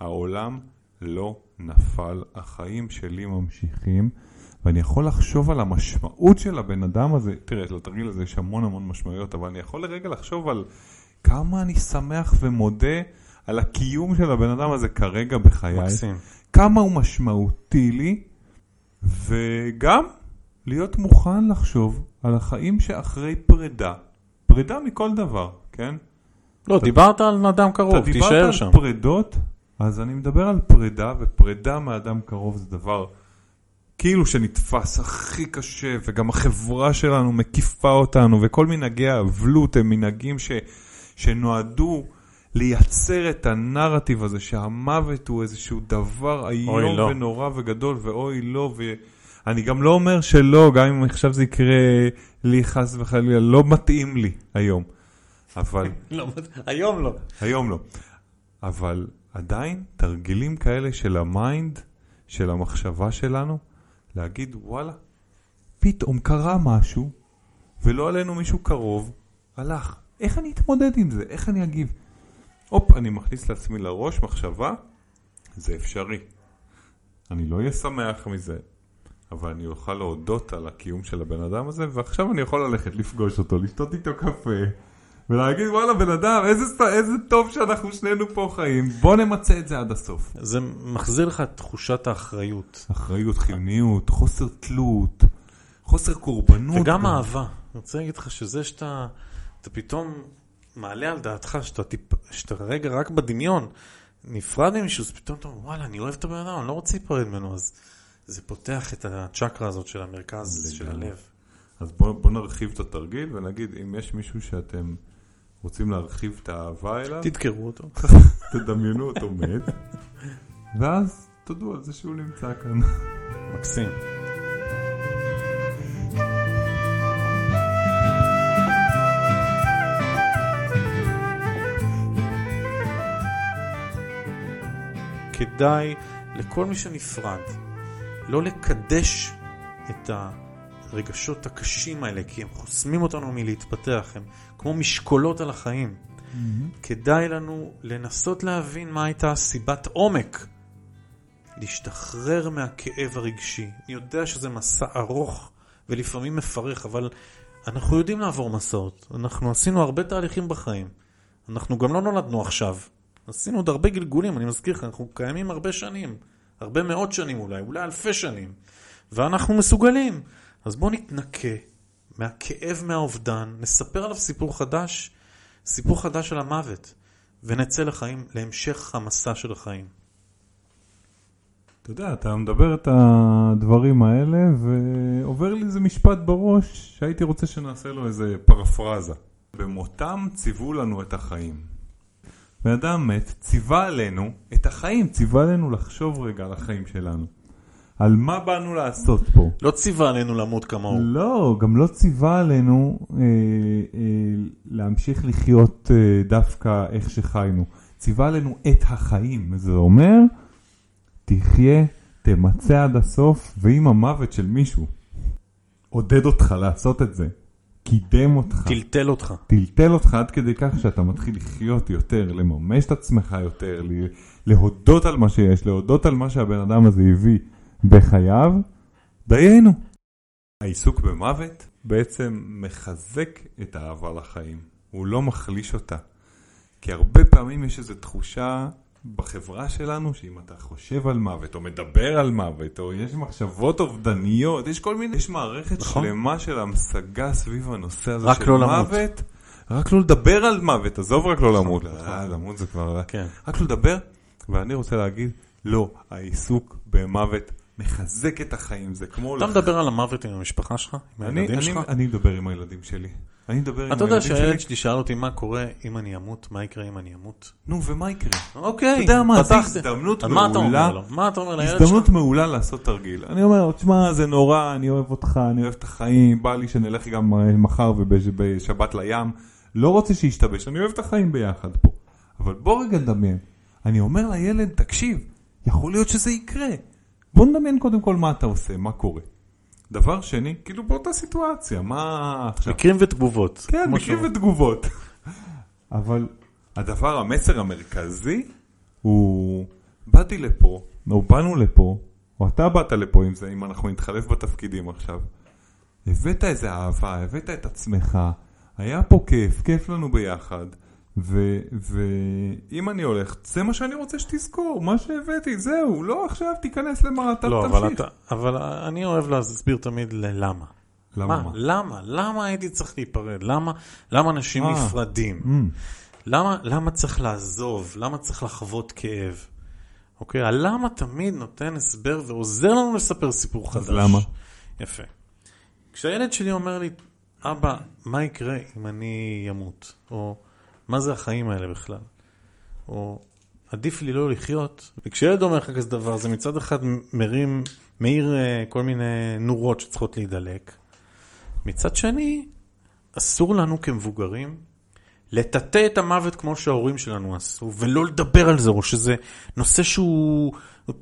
העולם לא נפל, החיים שלי ממשיכים, ואני יכול לחשוב על המשמעות של הבן אדם הזה, תראה, לתרגיל הזה יש המון המון משמעויות, אבל אני יכול לרגע לחשוב על כמה אני שמח ומודה על הקיום של הבן אדם הזה כרגע בחיי. מקסים. כמה הוא משמעותי לי, וגם להיות מוכן לחשוב על החיים שאחרי פרידה. פרידה מכל דבר, כן? לא, דיברת על אדם קרוב, אתה דיברת תישאר על שם. פרידות, אז אני מדבר על פרידה, ופרידה מאדם קרוב זה דבר כאילו שנתפס הכי קשה, וגם החברה שלנו מקיפה אותנו, וכל מנהגי האבלות הם מנהגים ש, שנועדו לייצר את הנרטיב הזה שהמוות הוא איזשהו דבר איום לא. ונורא וגדול, ואוי לא, ואני גם לא אומר שלא, גם אם עכשיו זה יקרה לי חס וחלילה, לא מתאים לי היום. אבל <laughs> לא, היום לא. היום לא. אבל עדיין תרגילים כאלה של ה mind, של המחשבה שלנו, להגיד וואלה, פתאום קרה משהו, ולא עלינו מישהו קרוב, הלך. איך אני אתמודד עם זה? איך אני אגיב? הופ, אני מכניס לעצמי לראש מחשבה, זה אפשרי. אני לא אהיה שמח מזה, אבל אני אוכל להודות על הקיום של הבן אדם הזה, ועכשיו אני יכול ללכת לפגוש אותו, לשתות איתו קפה, ולהגיד וואלה בן אדם, איזה, איזה טוב שאנחנו שנינו פה חיים, בוא נמצה את זה עד הסוף. זה מחזיר לך את תחושת האחריות. אחריות, חיוניות, חוסר תלות, חוסר קורבנות. וגם גם. אהבה. אני רוצה להגיד לך שזה שאתה אתה פתאום מעלה על דעתך, שאתה, טיפ, שאתה רגע רק בדמיון נפרד ממישהו, אז פתאום אתה אומר, וואלה, אני אוהב את הבן אדם, אני לא רוצה להיפרד ממנו, אז זה פותח את הצ'קרה הזאת של המרכז, של לגמרי. הלב. אז בואו בוא נרחיב את התרגיל ונגיד, אם יש מישהו שאתם רוצים להרחיב את האהבה אליו, תדקרו אותו. <laughs> תדמיינו אותו מת, ואז תודו על זה שהוא נמצא כאן. מקסים. כדאי לכל מי שנפרד לא לקדש את הרגשות הקשים האלה, כי הם חוסמים אותנו מלהתפתח, הם כמו משקולות על החיים. כדאי לנו לנסות להבין מה הייתה סיבת עומק להשתחרר מהכאב הרגשי. אני יודע שזה מסע ארוך ולפעמים מפרך, אבל אנחנו יודעים לעבור מסעות. אנחנו עשינו הרבה תהליכים בחיים. אנחנו גם לא נולדנו עכשיו. עשינו עוד הרבה גלגולים, אני מזכיר לך, אנחנו קיימים הרבה שנים. הרבה מאות שנים אולי, אולי אלפי שנים. ואנחנו מסוגלים. אז בואו נתנקה מהכאב מהאובדן, נספר עליו סיפור חדש, סיפור חדש של המוות, ונצא לחיים, להמשך המסע של החיים. אתה יודע, אתה מדבר את הדברים האלה, ועובר לי איזה משפט בראש שהייתי רוצה שנעשה לו איזה פרפרזה. במותם ציוו לנו את החיים. בן אדם מת, ציווה עלינו את החיים, ציווה עלינו לחשוב רגע על החיים שלנו. על מה באנו לעשות פה. לא ציווה עלינו למות כמוהו. לא, גם לא ציווה עלינו אה, אה, להמשיך לחיות אה, דווקא איך שחיינו. ציווה עלינו את החיים. זה אומר, תחיה, תמצה עד הסוף, ואם המוות של מישהו עודד אותך לעשות את זה, קידם אותך, טלטל אותך. טלטל אותך עד כדי כך שאתה מתחיל לחיות יותר, לממש את עצמך יותר, להודות על מה שיש, להודות על מה שהבן אדם הזה הביא בחייו, דיינו. העיסוק במוות בעצם מחזק את האהבה לחיים, הוא לא מחליש אותה. כי הרבה פעמים יש איזו תחושה בחברה שלנו, שאם אתה חושב על מוות, או מדבר על מוות, או יש מחשבות אובדניות, יש כל מיני, יש מערכת נכון. שלמה של המשגה סביב הנושא הזה של לא למות. מוות. רק לא לדבר על מוות, עזוב רק לא למות. נכון. אה, למות זה כבר... כן. רק לא לדבר, ואני רוצה להגיד, לא, העיסוק במוות מחזק את החיים, זה כמו... אתה מדבר על המוות עם המשפחה שלך? עם אני, הילדים אני, שלך? אני מדבר עם הילדים שלי. אני מדבר עם אתה יודע הילדים שהילד שלי. שלי שאל אותי מה קורה אם אני אמות, מה יקרה אם אני אמות? נו, ומה יקרה? אוקיי, אתה יודע מה, זו. הזדמנות מעולה. מה אתה אומר לילד הזדמנות שלך? מעולה לעשות תרגיל. אני אומר, תשמע, זה נורא, אני אוהב אותך, אני אוהב את החיים, בא לי שנלך גם אה, מחר ובשבת לים. לא רוצה שישתבש, אני אוהב את החיים ביחד פה. אבל בוא רגע נדמיין. אני אומר לילד, תקשיב, יכול להיות שזה יקרה. בוא נדמיין קודם כל מה אתה עושה, מה קורה. דבר שני, כאילו באותה סיטואציה, מה עכשיו? מקרים ותגובות. כן, מקרים שהוא- ותגובות. <laughs> אבל הדבר, המסר המרכזי הוא, באתי לפה, או באנו לפה, או אתה באת לפה עם זה, אם אנחנו נתחלף בתפקידים עכשיו. הבאת איזה אהבה, הבאת את עצמך, היה פה כיף, כיף לנו ביחד. ואם אני הולך, זה מה שאני רוצה שתזכור, מה שהבאתי, זהו, לא עכשיו תיכנס אתה לא, אבל תמשיך. אתה, אבל אני אוהב להסביר תמיד ללמה. למה מה? מה? למה? למה הייתי צריך להיפרד? למה, למה אנשים אה. נפרדים? Mm. למה, למה צריך לעזוב? למה צריך לחוות כאב? אוקיי? הלמה תמיד נותן הסבר ועוזר לנו לספר סיפור חדש. אז למה? יפה. כשהילד שלי אומר לי, אבא, מה יקרה אם אני אמות? או מה זה החיים האלה בכלל? או עדיף לי לא לחיות. וכשילד אומר לך כזה דבר, זה מצד אחד מרים, מאיר אה, כל מיני נורות שצריכות להידלק. מצד שני, אסור לנו כמבוגרים לטאטא את המוות כמו שההורים שלנו עשו, ולא לדבר על זה, או שזה נושא שהוא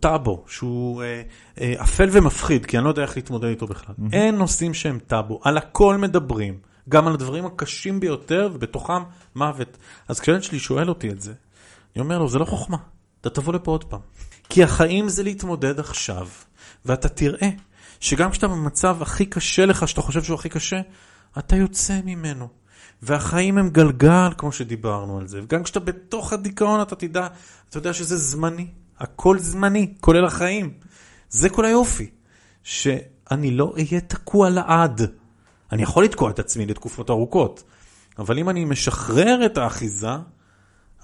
טאבו, שהוא אה, אה, אפל ומפחיד, כי אני לא יודע איך להתמודד איתו בכלל. Mm-hmm. אין נושאים שהם טאבו, על הכל מדברים, גם על הדברים הקשים ביותר, ובתוכם מוות. אז כשילד שלי שואל אותי את זה, אני אומר לו, זה לא חוכמה, אתה תבוא לפה עוד פעם. כי החיים זה להתמודד עכשיו, ואתה תראה שגם כשאתה במצב הכי קשה לך, שאתה חושב שהוא הכי קשה, אתה יוצא ממנו. והחיים הם גלגל, כמו שדיברנו על זה. וגם כשאתה בתוך הדיכאון, אתה תדע, אתה יודע שזה זמני. הכל זמני, כולל החיים. זה כל היופי. שאני לא אהיה תקוע לעד. אני יכול לתקוע את עצמי לתקופות ארוכות, אבל אם אני משחרר את האחיזה,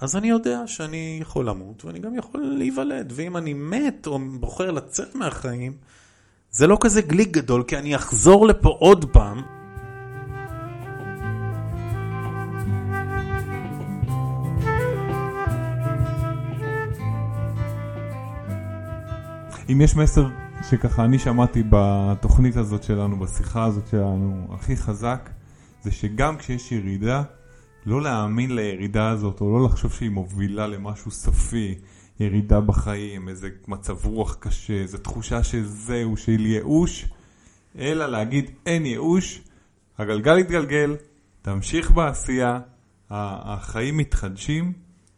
אז אני יודע שאני יכול למות, ואני גם יכול להיוולד. ואם אני מת או בוחר לצאת מהחיים, זה לא כזה גליק גדול, כי אני אחזור לפה עוד פעם. אם יש מסר שככה אני שמעתי בתוכנית הזאת שלנו, בשיחה הזאת שלנו, הכי חזק, זה שגם כשיש ירידה, לא להאמין לירידה הזאת, או לא לחשוב שהיא מובילה למשהו סופי, ירידה בחיים, איזה מצב רוח קשה, איזו תחושה שזהו, של ייאוש, אלא להגיד אין ייאוש, הגלגל יתגלגל, תמשיך בעשייה, החיים מתחדשים,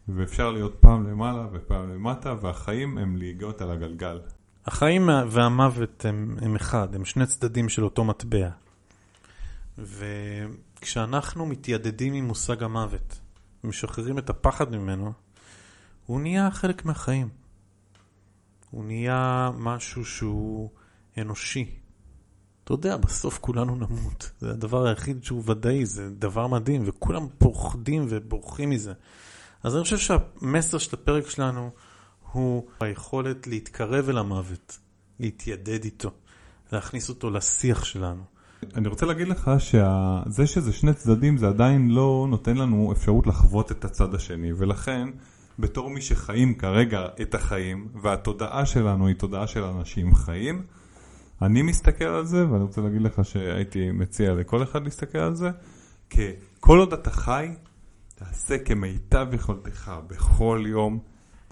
ואפשר להיות פעם למעלה ופעם למטה, והחיים הם להיגות על הגלגל. החיים והמוות הם, הם אחד, הם שני צדדים של אותו מטבע. וכשאנחנו מתיידדים עם מושג המוות, משחררים את הפחד ממנו, הוא נהיה חלק מהחיים. הוא נהיה משהו שהוא אנושי. אתה יודע, בסוף כולנו נמות. זה הדבר היחיד שהוא ודאי, זה דבר מדהים, וכולם פוחדים ובורחים מזה. אז אני חושב שהמסר של הפרק שלנו הוא היכולת להתקרב אל המוות, להתיידד איתו, להכניס אותו לשיח שלנו. אני רוצה להגיד לך שזה שזה שני צדדים זה עדיין לא נותן לנו אפשרות לחוות את הצד השני ולכן בתור מי שחיים כרגע את החיים והתודעה שלנו היא תודעה של אנשים חיים אני מסתכל על זה ואני רוצה להגיד לך שהייתי מציע לכל אחד להסתכל על זה ככל עוד אתה חי תעשה כמיטב יכולתך בכל יום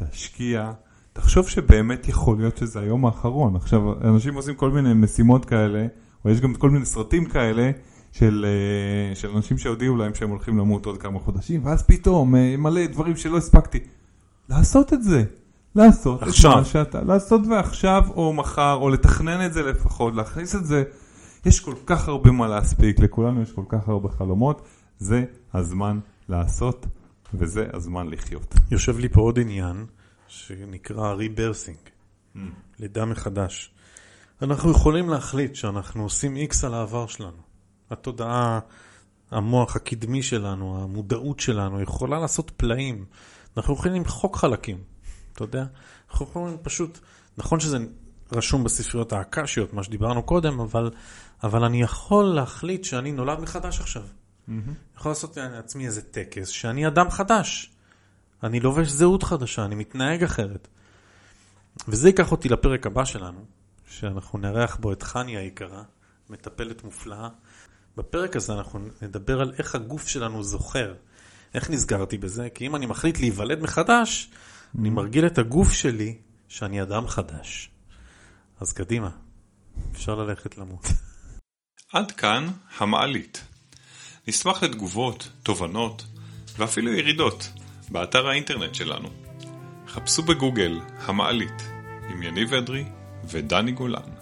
תשקיע, תחשוב שבאמת יכול להיות שזה היום האחרון. עכשיו, אנשים עושים כל מיני משימות כאלה, או יש גם כל מיני סרטים כאלה, של, אה, של אנשים שהודיעו להם שהם הולכים למות עוד כמה חודשים, ואז פתאום אה, מלא דברים שלא הספקתי. לעשות את זה. לעשות עכשיו. את מה שאתה, לעשות ועכשיו או מחר, או לתכנן את זה לפחות, להכניס את זה. יש כל כך הרבה מה להספיק, לכולנו יש כל כך הרבה חלומות, זה הזמן לעשות וזה הזמן לחיות. יושב לי פה עוד עניין שנקרא rebirthing, mm. לידה מחדש. אנחנו יכולים להחליט שאנחנו עושים איקס על העבר שלנו. התודעה, המוח הקדמי שלנו, המודעות שלנו, יכולה לעשות פלאים. אנחנו יכולים למחוק חלקים, אתה יודע? אנחנו יכולים פשוט, נכון שזה רשום בספריות האקשיות, מה שדיברנו קודם, אבל, אבל אני יכול להחליט שאני נולד מחדש עכשיו. Mm-hmm. יכול לעשות לעצמי איזה טקס שאני אדם חדש. אני לובש זהות חדשה, אני מתנהג אחרת. וזה ייקח אותי לפרק הבא שלנו, שאנחנו נארח בו את חני היקרה, מטפלת מופלאה. בפרק הזה אנחנו נדבר על איך הגוף שלנו זוכר. איך נזכרתי בזה? כי אם אני מחליט להיוולד מחדש, mm-hmm. אני מרגיל את הגוף שלי שאני אדם חדש. אז קדימה, אפשר ללכת למות. עד כאן המעלית. נשמח לתגובות, תובנות ואפילו ירידות באתר האינטרנט שלנו. חפשו בגוגל המעלית עם יניב אדרי ודני גולן.